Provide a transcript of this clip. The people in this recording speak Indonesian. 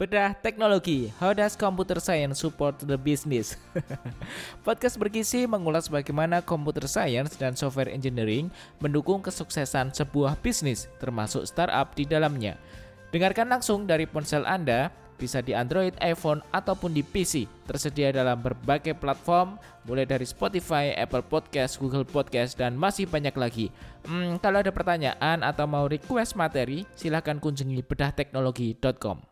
Bedah Teknologi, How Does Computer Science Support the Business? Podcast berkisi mengulas bagaimana computer science dan software engineering mendukung kesuksesan sebuah bisnis, termasuk startup di dalamnya. Dengarkan langsung dari ponsel Anda, bisa di Android, iPhone, ataupun di PC. Tersedia dalam berbagai platform, mulai dari Spotify, Apple Podcast, Google Podcast, dan masih banyak lagi. Hmm, kalau ada pertanyaan atau mau request materi, silahkan kunjungi bedahteknologi.com.